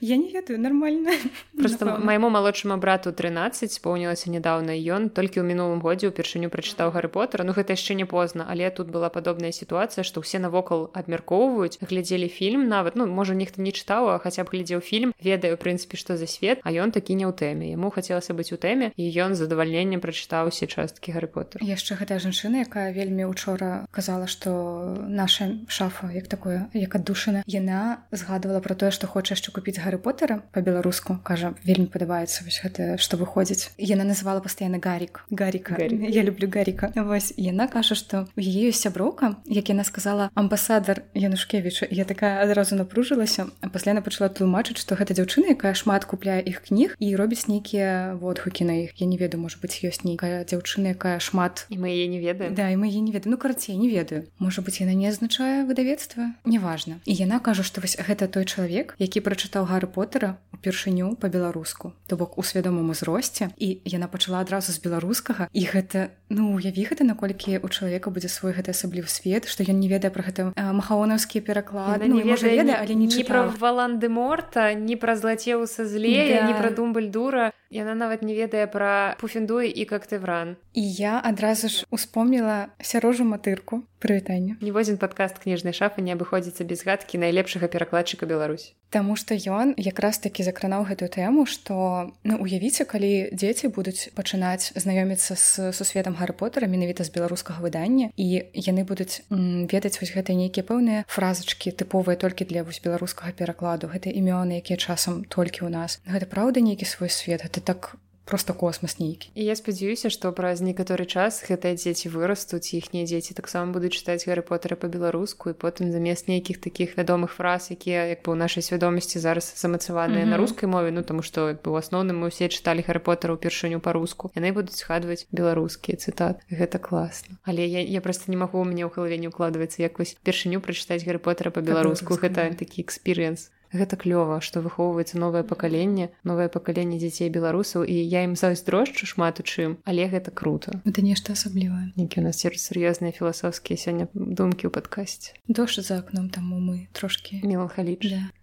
я не ведаю нормально. Просто майму малодшаму брату 13 споўнілася нядаўна ён толькі ў мінулым годзе упершыню прачытаў Гарры поттера ну гэта яшчэ не позна але тут была падобная сітуацыя што ўсе навокал абмяркоўваюць глядзелі фільм нават ну можа нехта не чытаў а хаця б глядзеў фільм ведаю прынцыпе што за свет а ён такі не ў тэме яму хацелася быць у тэме і ён задавальненнем прачытаў усе часткі Гарры поттер яшчэ гэтая жанчына якая вельмі учора казала што наша шафа як такое як аддушана яна згадывала про тое што хоча яшчэ купіць Гарры поттера по-беларуску кажа вельмі падабаецца вось гэта што выходзіць. Яна называла пастаянна гарик. Гарика я люблю гарика. Вось яна кажа што у яе сяброўка як яна сказала амбасадар янушкевича я такая адразу напружылася а пасля яна пачала тлумачыць што гэта дзяўчына якая шмат купляе іх кніг і робіць нейкія водгукі на іх. Я не ведаю можа быть ёсць нейкая дзяўчына якая шмат і мы яе не ведаем. Да і мы не ведаю ну карацей не ведаю. Можа быть яна не азначае выдавецтва? Неважна. І яна кажа што вось гэта той чалавек які прачытаў гары поттера упершыню по-беларуску то бок у свядомым узросце. І яна пачала адразу з беларускага. І гэта ну уяві гэта наколькі у чалавека будзе свой гэты асаблівы свет што ён не ведае про гэта махаонаўскія пераклады. Ну, не ведае, ведае але не, не пра валанды морта не пра злацеў са злея да. не пра думбальдура. Яна нават не ведае пра пуфендуй і кактывран і я адразу ж успомніла сярожу матырку. Прывітанне ніводзін падкаст кніжнай шафы не абыходзіцца без гадкі найлепшага перакладчыка Беларусь Таму што ён якраз такі закранаў гэтую тэму што ну уявіце калі дзеці будуць пачынаць знаёміцца з сусветам гары поттера менавіта з беларускага выдання і яны будуць ведаць вось гэтыя нейкія пэўныя фразачкі тыповыя толькі для вось беларускага перакладу гэта імёны якія часам толькі ў нас. Гэта праўда нейкі свой свет гэта так просто космас нейкі і я спадзяюся што праз некаторы час гэтыя дзеці вырастуць іхнія дзеці таксама будуць чытаць гары потары по-беларуску і потым замест нейкіх такіх вядомых фраз якія як бы ў нашай свядомасці зараз замацаваныя mm -hmm. на рускай мове ну таму што як бы у асноўным мы ўсе чыталі гары потара ўпершыню па-руску яны будуць згадваць беларускія цытат. Гэта класна. Але я, я просто не магу мне ў галаве не укладваецца як вось першыню прачытаць гары потара по-беларуску гэта такі экспірыенс гэта клёва што выхоўваецца новае пакаленне новае пакаленне дзяцей беларусаў і я ім зайздрошчу шмат у чым але гэта круто. Это нешта асаблівае. Які у нас сур'ёзныя філасофскія сёння думкі ў падкасці. Дождь за акном таму мы трошки меланхалічна да.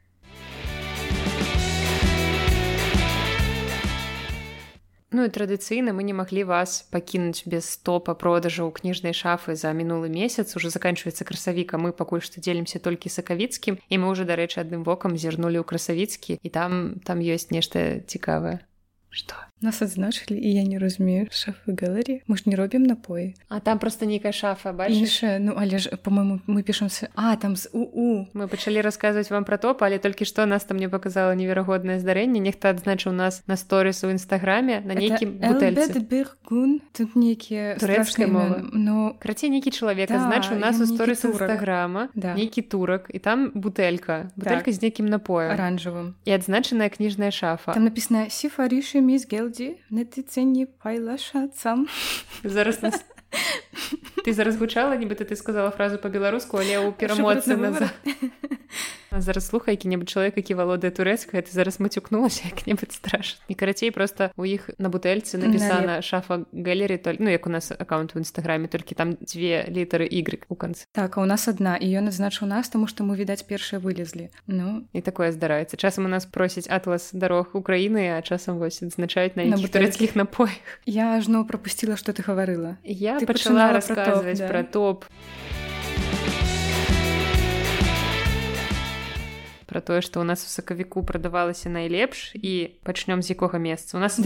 Ну і традыцыйна мы не маглі вас пакінуць без стопа продажаў кніжнай шафы за мінулы месяц. Уже заканчваецца красавіка мы пакуль што дзелімся толькі сакавіцкім і мы уже дарэчы адным вокам зірнулі ў красавіцкі і там там ёсць нешта цікавае что нас адзначылі і я не разумею шафы галеры мы ж не робім напоі а там просто нейкая шафа іншая ну але ж по-моему мы пішемся а там з у мы пачалі расказваць вам про топ але толькі што нас там не показала неверагоднае здарэнне нехта адзначыў нас на сторыс у нстаграме на нейкім бергун тут нейкія турэцкая мова ну крацей нейкі чалавек да, значыў нас у сторыс інстаграма да. нейкі турак і там бутэлька бутэлька так. з нейкім напоем оранжевым і адзначаная кніжная шафа там написано сифарышы міс гел ludzi, ty цені пайлашацам. Зараз нас ты зараз гучала нібыта ты сказала фразу по-беларуску але ў перамоцы назад зараз слухай які-небудзь чалавек які валодае турэцкая ты зараз мацюкнулася як-небудзь страшна і карацей просто у іх на бутэльцы напісана шафа галеры толь ну як у нас аккаунт у нстаграме толькі там дзве літары y у канцы так а у нас адна і ён адзначыў нас тому што мы відаць першыя вылезлі ну. І такое здараецца часам у нас просіць атлас дарог Украіны а часам вось адзначаюць на турэцкіх напоях. Я ажно пропустила что ты гаварыла я ты пачала расказваць про топ, про тое што ў нас у сакавіку прадавалася найлепш і пачнём з якога месца у нас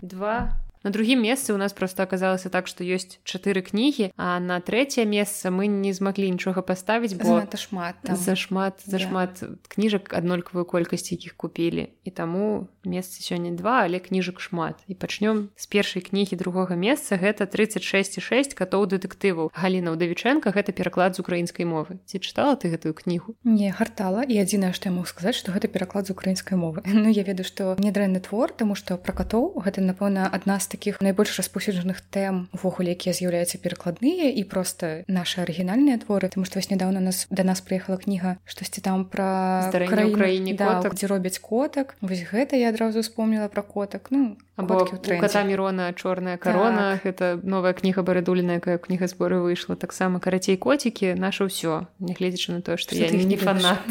два на другім месцы у нас просто аказалася так што ёсць чатыры кнігі а на трэцяе месца мы не змаглі нічога паставіць бо это шмат зашмат зашмат да. кніжак аднолькавую колькасць якіх купілі і таму месцы сёння два але кніжак шмат. І пачнём з першай кнігі другога месца. Гэта 36,6 катоў дэтэктываў галіна ўдавічэнка гэта пераклад з украінскай мовы. Ці чытала ты гэтую кнігу? Не гартала. І адзінае што я мог сказаць што гэта пераклад з украінскай мовы. Ну я ведаю што недрэнны твор таму што пра катоў гэта напэўна адна з такіх найбольш распаўсюджаных тэм увогуле якія з'яўляюцца перакладныя і просто наши арыгінальныя творы. Тому што вось нядаўна нас да нас прыехала кніга штосьці там пра краіне да, дзе робяць котак. Вось гэта я адразу вспомнила пра котак. Ну або кота мірона чорная карона так. гэта новая кніга барадуліна якая кніга зборы выйшла. Таксама карацей коцікі наше ўсё нягледзячы на тое што я не фанат.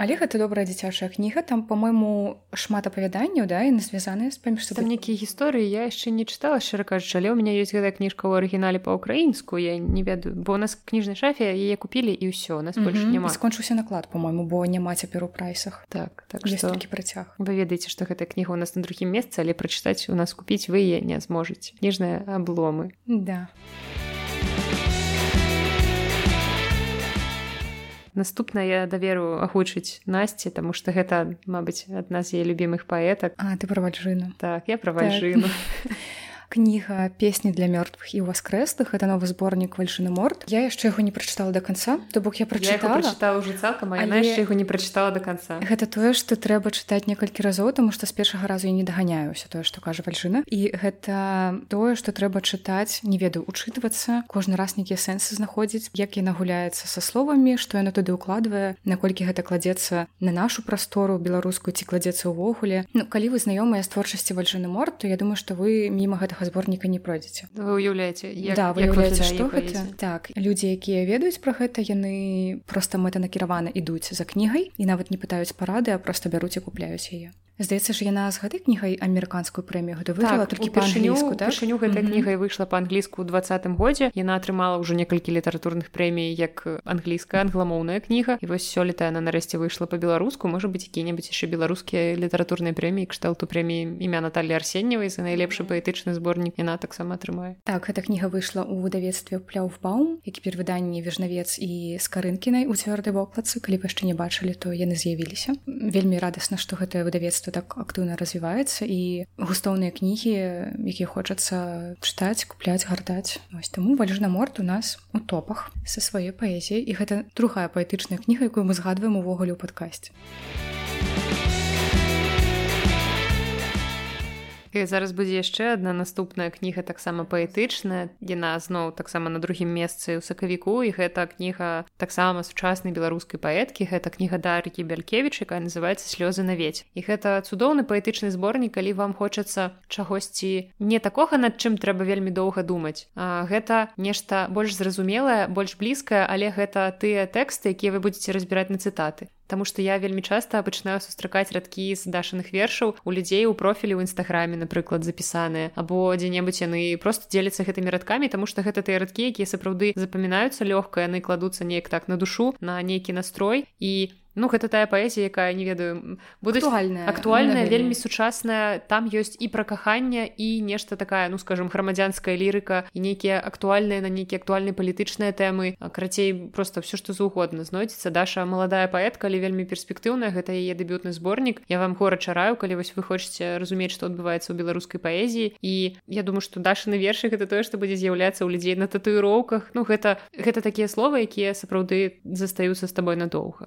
але гэта добрая дзіцячая кніга. Там по-мойму шмат апавяданняў да і звязаныя з паміж там нейкія гісторыі. Я яшчэ не чытала шчыра кажучы але у меня ёсць гэтая кніжка ў арыгінале па-украінску я не ведаю бо у нас кніжнай шафе яе купілі і ўсё нас больш няма скончыўся наклад по-мойму бо няма цяпер у прайсах. Так так што... працяг вы ведаеце што гэтая кніга у нас на другім месцы але прачытаць у нас купіць вы яе не зможаце кніжныя абломы да наступна я даверу агучыць насці таму што гэта мабыць адна з яе любімых паэтак. А ты пра вальжыну так я пра вальжыну так. кніга песні для мёртвых і уваскрэслых это новы зборнік вальшыны морд я яшчэ яго не прачытала до конца. То бок я прачытала уже цалкам але... яго не прачытала до конца? Гэта тое што трэба чытаць некалькі разоў тому што з першага разу я не даганяюся тое што кажа вальжына і гэта тое што трэба чытаць не ведаю учытвацца кожны раз нейкія сэнсы знаходзіць як яна гуляецца са словамі што яна туды укладвае наколькі гэта кладзецца на нашу прастору беларускую ці кладзецца ўвогуле. Ну калі вы знаёмыя з творчасці вальжыны морд то я думаю што вы міма гэтага гэтага зборніка не пройдзеце вы уяўляеце да, што гэта так людзі якія ведаюць пра гэта яны просто мэтанакіравана ідуць за кнігай і нават не пытаюць парады а просто бяруць і купляюць яе здаецца ж яна з гэтай кнігай амерыканскую прэмію гэта выйшла так, толькі першыню так? гэтай кнігай выйшла па-англійску ў двадцатым годзе. Яна атрымала ўжо некалькі літаратурных прэмій як англійская англамоўная кніга. І вось сёлета яна нарэшце выйшла па-беларуску. Можа быць які-небудзь яшчэ беларускія літаратурныя прэміі кшталту прэміі імя Наталі арсенневай за найлепшы паэтычны зборнік яна таксама атрымае. Так эта кніга выйшла ў выдавецтве пляўбаум які перавыданні вежнавец і скарынкінай у цвёрдай вокладцы калі вы яшчэ не бачылі то яны з'явіліся. Вельмі радасна што гэтае выдавецтва што так актыўна развіваецца і густоўныя кнігі якія хочацца чытаць купляць гартаць вось таму вальжна морт у нас у топах са сваёй паэзіяй. І гэта другая паэтычная кніга якую мы згадваем увогуле ў падкасці І зараз будзе яшчэ адна наступная кніга таксама паэтычная. Яна зноў таксама на другім месцы ў сакавіку і гэта кніга таксама сучаснай беларускай паэткі. Гэта кніга дарыкі бялькевич якая называется слёзы на ведь і гэта цудоўны паэтычны зборнік калі вам хочацца чагосьці не такога над чым трэба вельмі доўга думаць. А, гэта нешта больш зразумелае больш блізкае але гэта тыя тэксты якія вы будетеце разбіраць на цытаты Таму што я вельмі часта пачынаю сустракаць радкі з дашаных вершаў у людзей у профілі ў нстаграме напрыклад запісаныя або дзе-небудзь яны просто дзеляцца гэтымі радкамі таму што гэта тыя радкі якія сапраўды запамінаюцца лёгка яны кладуцца неяк так на душу на нейкі настрой. І Ну гэта тая паэзія, якая не ведаю будуць актуальная вельмі сучасная. Там ёсць і пра каханне і нешта такая ну скажем грамадзянская лірыка і нейкія актуальныя на нейкія актуальныя палітычныя тэмы. Карацей просто все што заўгодна знойдзецца. Даша маладая паэтка але вельмі перспектыўная гэта яе дэбютны зборнік. Я вам гора чараю калі вось вы хочаце разумець што адбываецца ў беларускай паэзіі. І я думаю што дашаны вершы гэта тое што будзе з'яўляцца ў людзей на татуіроўках. Ну гэта гэта такія словы якія сапраўды застаюцца з табой надоўга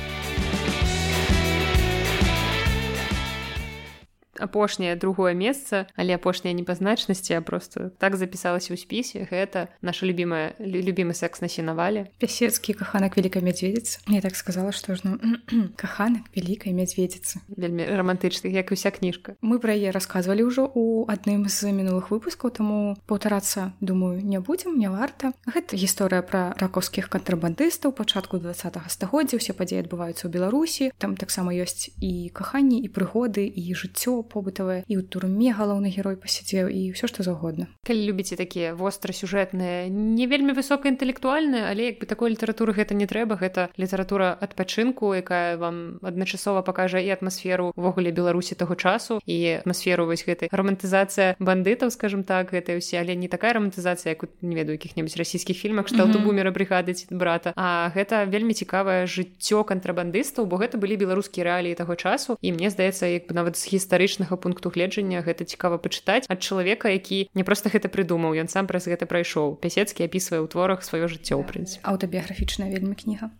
апошняе другое месца але апошняя не па значнасці а просто так запісалася ў спісе гэта наша любимая любимы секс на сенавале. Пясецкі каханак великкай мядзведзіцы. Мне так сказала што ж ну каханак великкай мядзведзіцы. Вельмі романтычны як уся кніжка. Мы пра яе рассказывалі ўжо у адным з мінулых выпускаў таму паўтарацца думаю не будзем не варта. Гэта гісторыя пра ракаўскіх кантрабандыстаў пачатку два стагоддзя. Усе падзеі адбываюцца ў беларусі. Там таксама ёсць і каханні і прыгоды і жыццё побытавае і ў турме галоўны герой пасядзеў і ўсё што заўгодна. Калі любіце такія вострасюжэтныя не вельмі высокаінтэлектуальныя але як бы такой літаратуры гэта не трэба. Гэта літаратура адпачынку якая вам адначасова пакажа і атмасферу увогуле беларусі таго часу і атмасферу вось гэтай романтызацыя бандытаў скажем так гэта ўсе. Але не такая романтызацыя як не ведаю якіх-небудзь расійскіх фільмах што аўтабумера бригады ці брата. А гэта вельмі цікавае жыццё кантрабандыстаў бо гэта былі беларускія рэаліі таго часу. І мне здаецца як бы нават з гістарычнага пункту гледжання гэта цікава пачытаць ад чалавека які не проста гэта прыдумаў ён сам праз гэта прайшоў. Пясецкі апісвае ў творах сваё жыццё ў прынцыпе. Аўтабіяграфічная вельмі кніга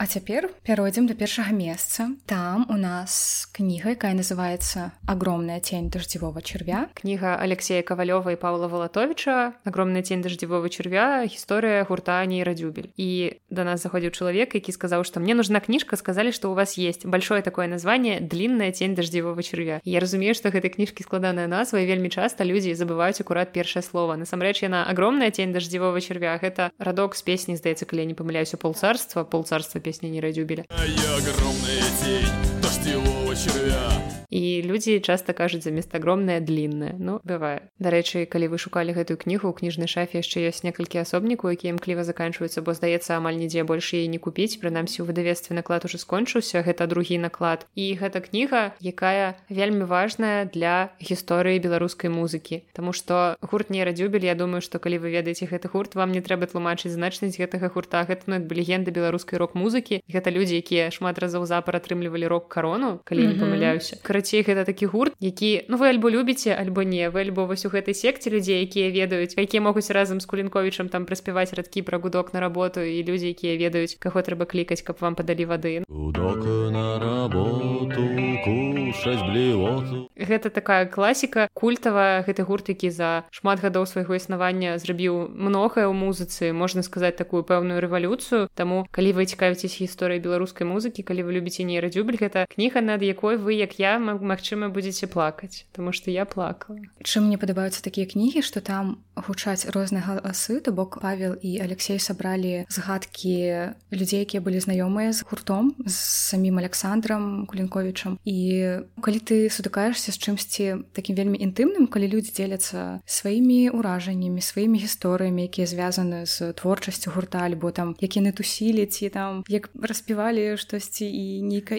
А цяпер пяройдзем да першага месца. Там у нас кніга, якая называется огромная тень дождевого червя. Кніга Алексея Кавалёва і Павла Валатовича огромная тень дождевого червя гісторыя гурта нейрадюбель. І до нас заходзіў чалавек, які сказаў, што мне нужна кніжка, сказалі, што у вас есть большое такое название длинная тень дождевого червя. Я разумею, што гэтай кніжкі складаная назва і вельмі часта людзі забываюць акурат першае слово. Насамрэч яна огромная тень дождевого червя. Гэта радок з песні здаецца, калі я не памыляюся полцарства, полцарства песня не радзюбеля і людзі часта кажуць замест агромная длінная ну бывае дарэчы калі вы шукалі гэтую кнігу у кніжнай шафе яшчэ ёсць некалькі асобнікаў якія імкліва заканчваюцца бо здаецца амаль нідзе больш яе не купіць. Прынамсі у выдавестве наклад уже скончыўся гэта другі наклад. І гэта кніга якая вельмі важная для гісторыі беларускай музыкі. Таму што гурт не радзюбель Я думаю што калі вы ведаеце гэты гурт вам не трэба тлумачыць значнасць гэтага гурта. Гэта ну, як бы легенда беларускай рок-музыкі. Гэта людзі якія шмат разоў запар атрымлівалі рок карону калі mm -hmm. не памыляюся. Карацей гэта такі гурт які ну вы альбо любіце альбо не вы альбо вось у гэтай секце людзей якія ведаюць якія могуць разам з кулінковічам там праспяваць радкі пра гудок на работу і людзі якія ведаюць каго трэба клікаць каб вам падалі вады. На работу гэта такая класіка культавая гэты гурт які за шмат гадоў свайго існавання зрабіў многае ў музыцы можна сказаць такую пэўную рэвалюцыю. Таму калі вы цікавіцесь гісторыяй беларускай музыкі калі вы любіце нейрадзюбель гэта кніга над якой вы як я магчыма будзеце плакаць тому что я плакала. Чым мне падабаюцца такія кнігі что там гучаць розныя галасы то бок павел і алексей сабралі згадкі людзей якія былі знаёмыя з гуртом з самім александром кулінковічам. І калі ты сутыкаешься з чымсьці такім вельмі інтымным калі людзі дзеляцца сваімі ўражаннямі сваімі гісторыямі якія звязаны з творчасцю гурта альбо там які яны тусілі ці там як распівалі штосьці і нейкая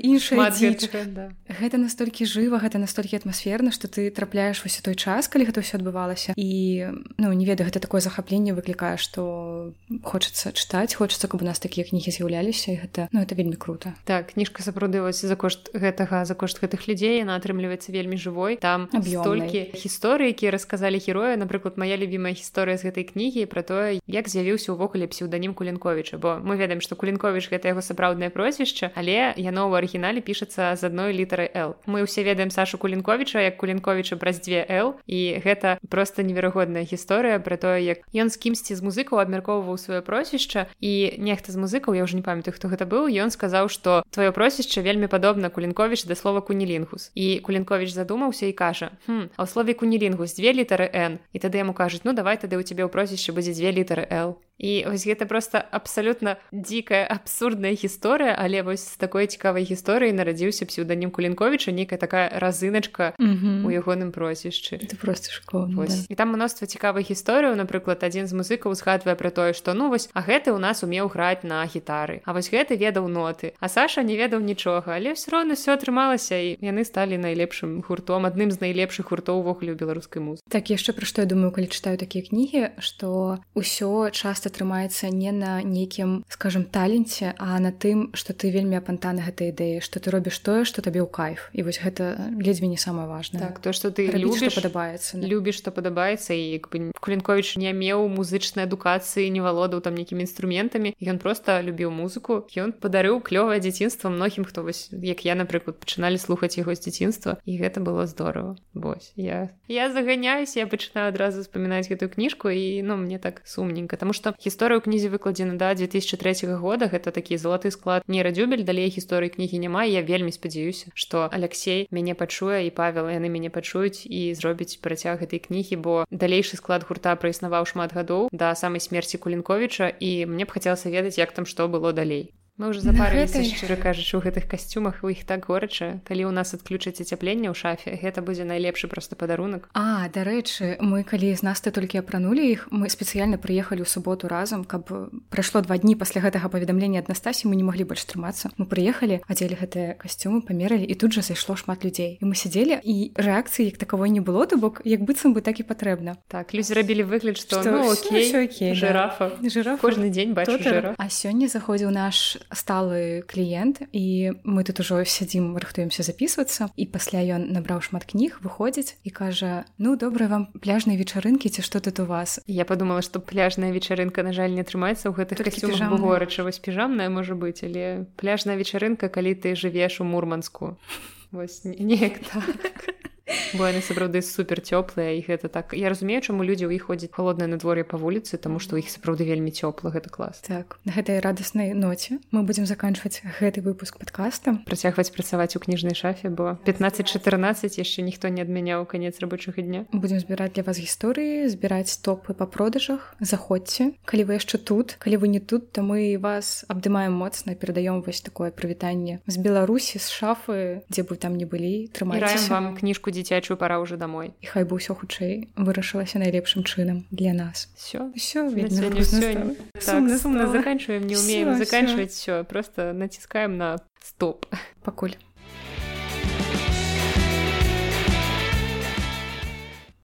іншая да. гэта настолькі жыва гэта настолькі атмасферна што ты трапляеш вось у той час калі гэта ўсё адбывалася. І ну не ведаю гэта такое захапленне выклікае што хочацца чытаць хочацца каб у нас такія кнігі з'яўляліся і гэта ну это вельмі круто. Так кніжка сапраўдылася за кошт гэтага за кошт гэтых людзей яна атрымліваецца вельмі жывой. Там столькі гісторыі якія расказалі героя. Напрыклад моя любимая гісторыя з гэтай кнігі пра тое як з'явіўся ўвогуле псеўданім кулінковіча. Бо мы ведаем што кулінковіч гэта яго сапраўднае прозвішча але яно ў арыгінале пішацца з адной літары л мы ўсе ведаем сашу кулінковіча як кулінковіча праз дзве л і гэта просто неверагодная гісторыя пра тое як ён з кімсьці з музыкаў абмяркоўваў сваё просішча і нехта з музыкаў я ўжо не памятаю хто гэта быў ён сказаў што твоё просішча вельмі падобна кулінковіч да слова кунілінгус і кулінковіч задумаўся і кажа а ў слове кунілінгус дзве літары н і тады яму кажуць ну давай тады ў цябе ў просішча будзе дзве літары л і вось гэта просто абсалютна дзікая абсурдная гісторыя але вось з такой цікавай гісторыі нарадзіўся псеўданім кулінковіча нейкая такая разыначка mm -hmm. у ягоным прозвішчы ты просто школ да. і там мноства цікавых гісторыяў напрыклад адзін з музыкаў згадвае пра тое што ну вось а гэты у нас умеў граць на гітары А вось гэты ведаў ноты а Саша не ведаў нічога але все роўно все атрымалася і яны сталі найлепшым гуртом адным з найлепшых гуртоў увогуле беларускай музы так яшчэ пра што я думаю калі чытаю такія кнігі што ўсё часто атрымаецца не на нейкім скажем таленце а на тым что ты вельмі апантаны гэтай ідэі что ты робіш тое что табе ў кайф. І вось гэта ледзьве не самае важное так то что ты любіш падабаецца да. любіш что падабаецца і як бы кулінкович не меў музычнай адукацыі не валодаў там нейкімі інструментамі. Ён просто любіў музыку. Ён падарыў клёвае дзяцінства многім хто вось як я напрыклад пачыналі слухаць яго з дзяцінства. І гэта было здорово Вось я я заганяюсь я пачынаю адразу вспоминаць гэтую кніжку і ну мне так сумненька. Тому что гісторыя ў кнізе выкладзена да 2003 года. Гэта такі залаты склад не радзюбель далей гісторыі кнігі няма. Я вельмі спадзяюся што Алексей мяне пачуе і павел яны мяне пачуюць і зробіць працяг гэтай кнігі бо далейшы склад гурта праіснаваў шмат гадоў да самай смерці кулінковіча. І мне б хацелася ведаць як там што было далей мы уже запарыліся гэтай... шчыра кажучы у гэтых касцюмах у іх так горача калі ў нас адключаць ацяпленне ў шафе гэта будзе найлепшы просто падарунак А дарэчы мы калі з нас ты толькі апранулі іх мы спецыяльна прыехалі ў суботу разам каб прайшло два дні пасля гэтага паведамлення ад Настасі мы не маглі больш трымацца мы прыехалі адзелі гэтыя касцюмы памералі і тут жа зайшло шмат людзей і мы сядзелі і рэакцыі як такого не было то бок як быццам бы так і патрэбна так людзі рабілі выгляд што, што ну, окей, окей жирафа да. жирафа. Кожны дзень бачу а сёння заходзіў наш сталы кліент і мы тут ужо сядзім рыхтуемся записывацца і пасля ён набраў шмат кніг выходзіць і кажа ну добра вам пляжныя вечарынкі ці што тут у вас? Я подумала что пляжная вечарынка на жаль не атрымаецца ў гэтых горача вось піжамная можа быць але пляжная вечарынка калі ты жывеш у мурманску. Вось неяк так бо яны сапраўды супер цёплыя і гэта так. Я разумею чаму людзі ў іх ходзяць холоднае надвор'е па вуліцы тому што іх сапраўды вельмі цёпла гэта клас. Так на гэтай радаснай ноце мы будзем заканчваць гэты выпуск падкаста. Працягваць працаваць у кніжнай шафе бо 15-14 яшчэ ніхто не адмяняў канец рабочага дня. Будем збіраць для вас гісторыі збіраць топы па продажах. Заходзьце. Калі вы яшчэ тут калі вы не тут то мы вас абдымаем моцна перадаём вось такое прывітанне з беларусі з шафы дзе бы там не былі. Трымаем вам кніжку дзіцячую пора ўжо домой. І хай бы ўсё хутчэй вырашылася найлепшым чынам для нас. Все все заканчиваем не умеем заканчивать все просто націскаем на стоп пакуль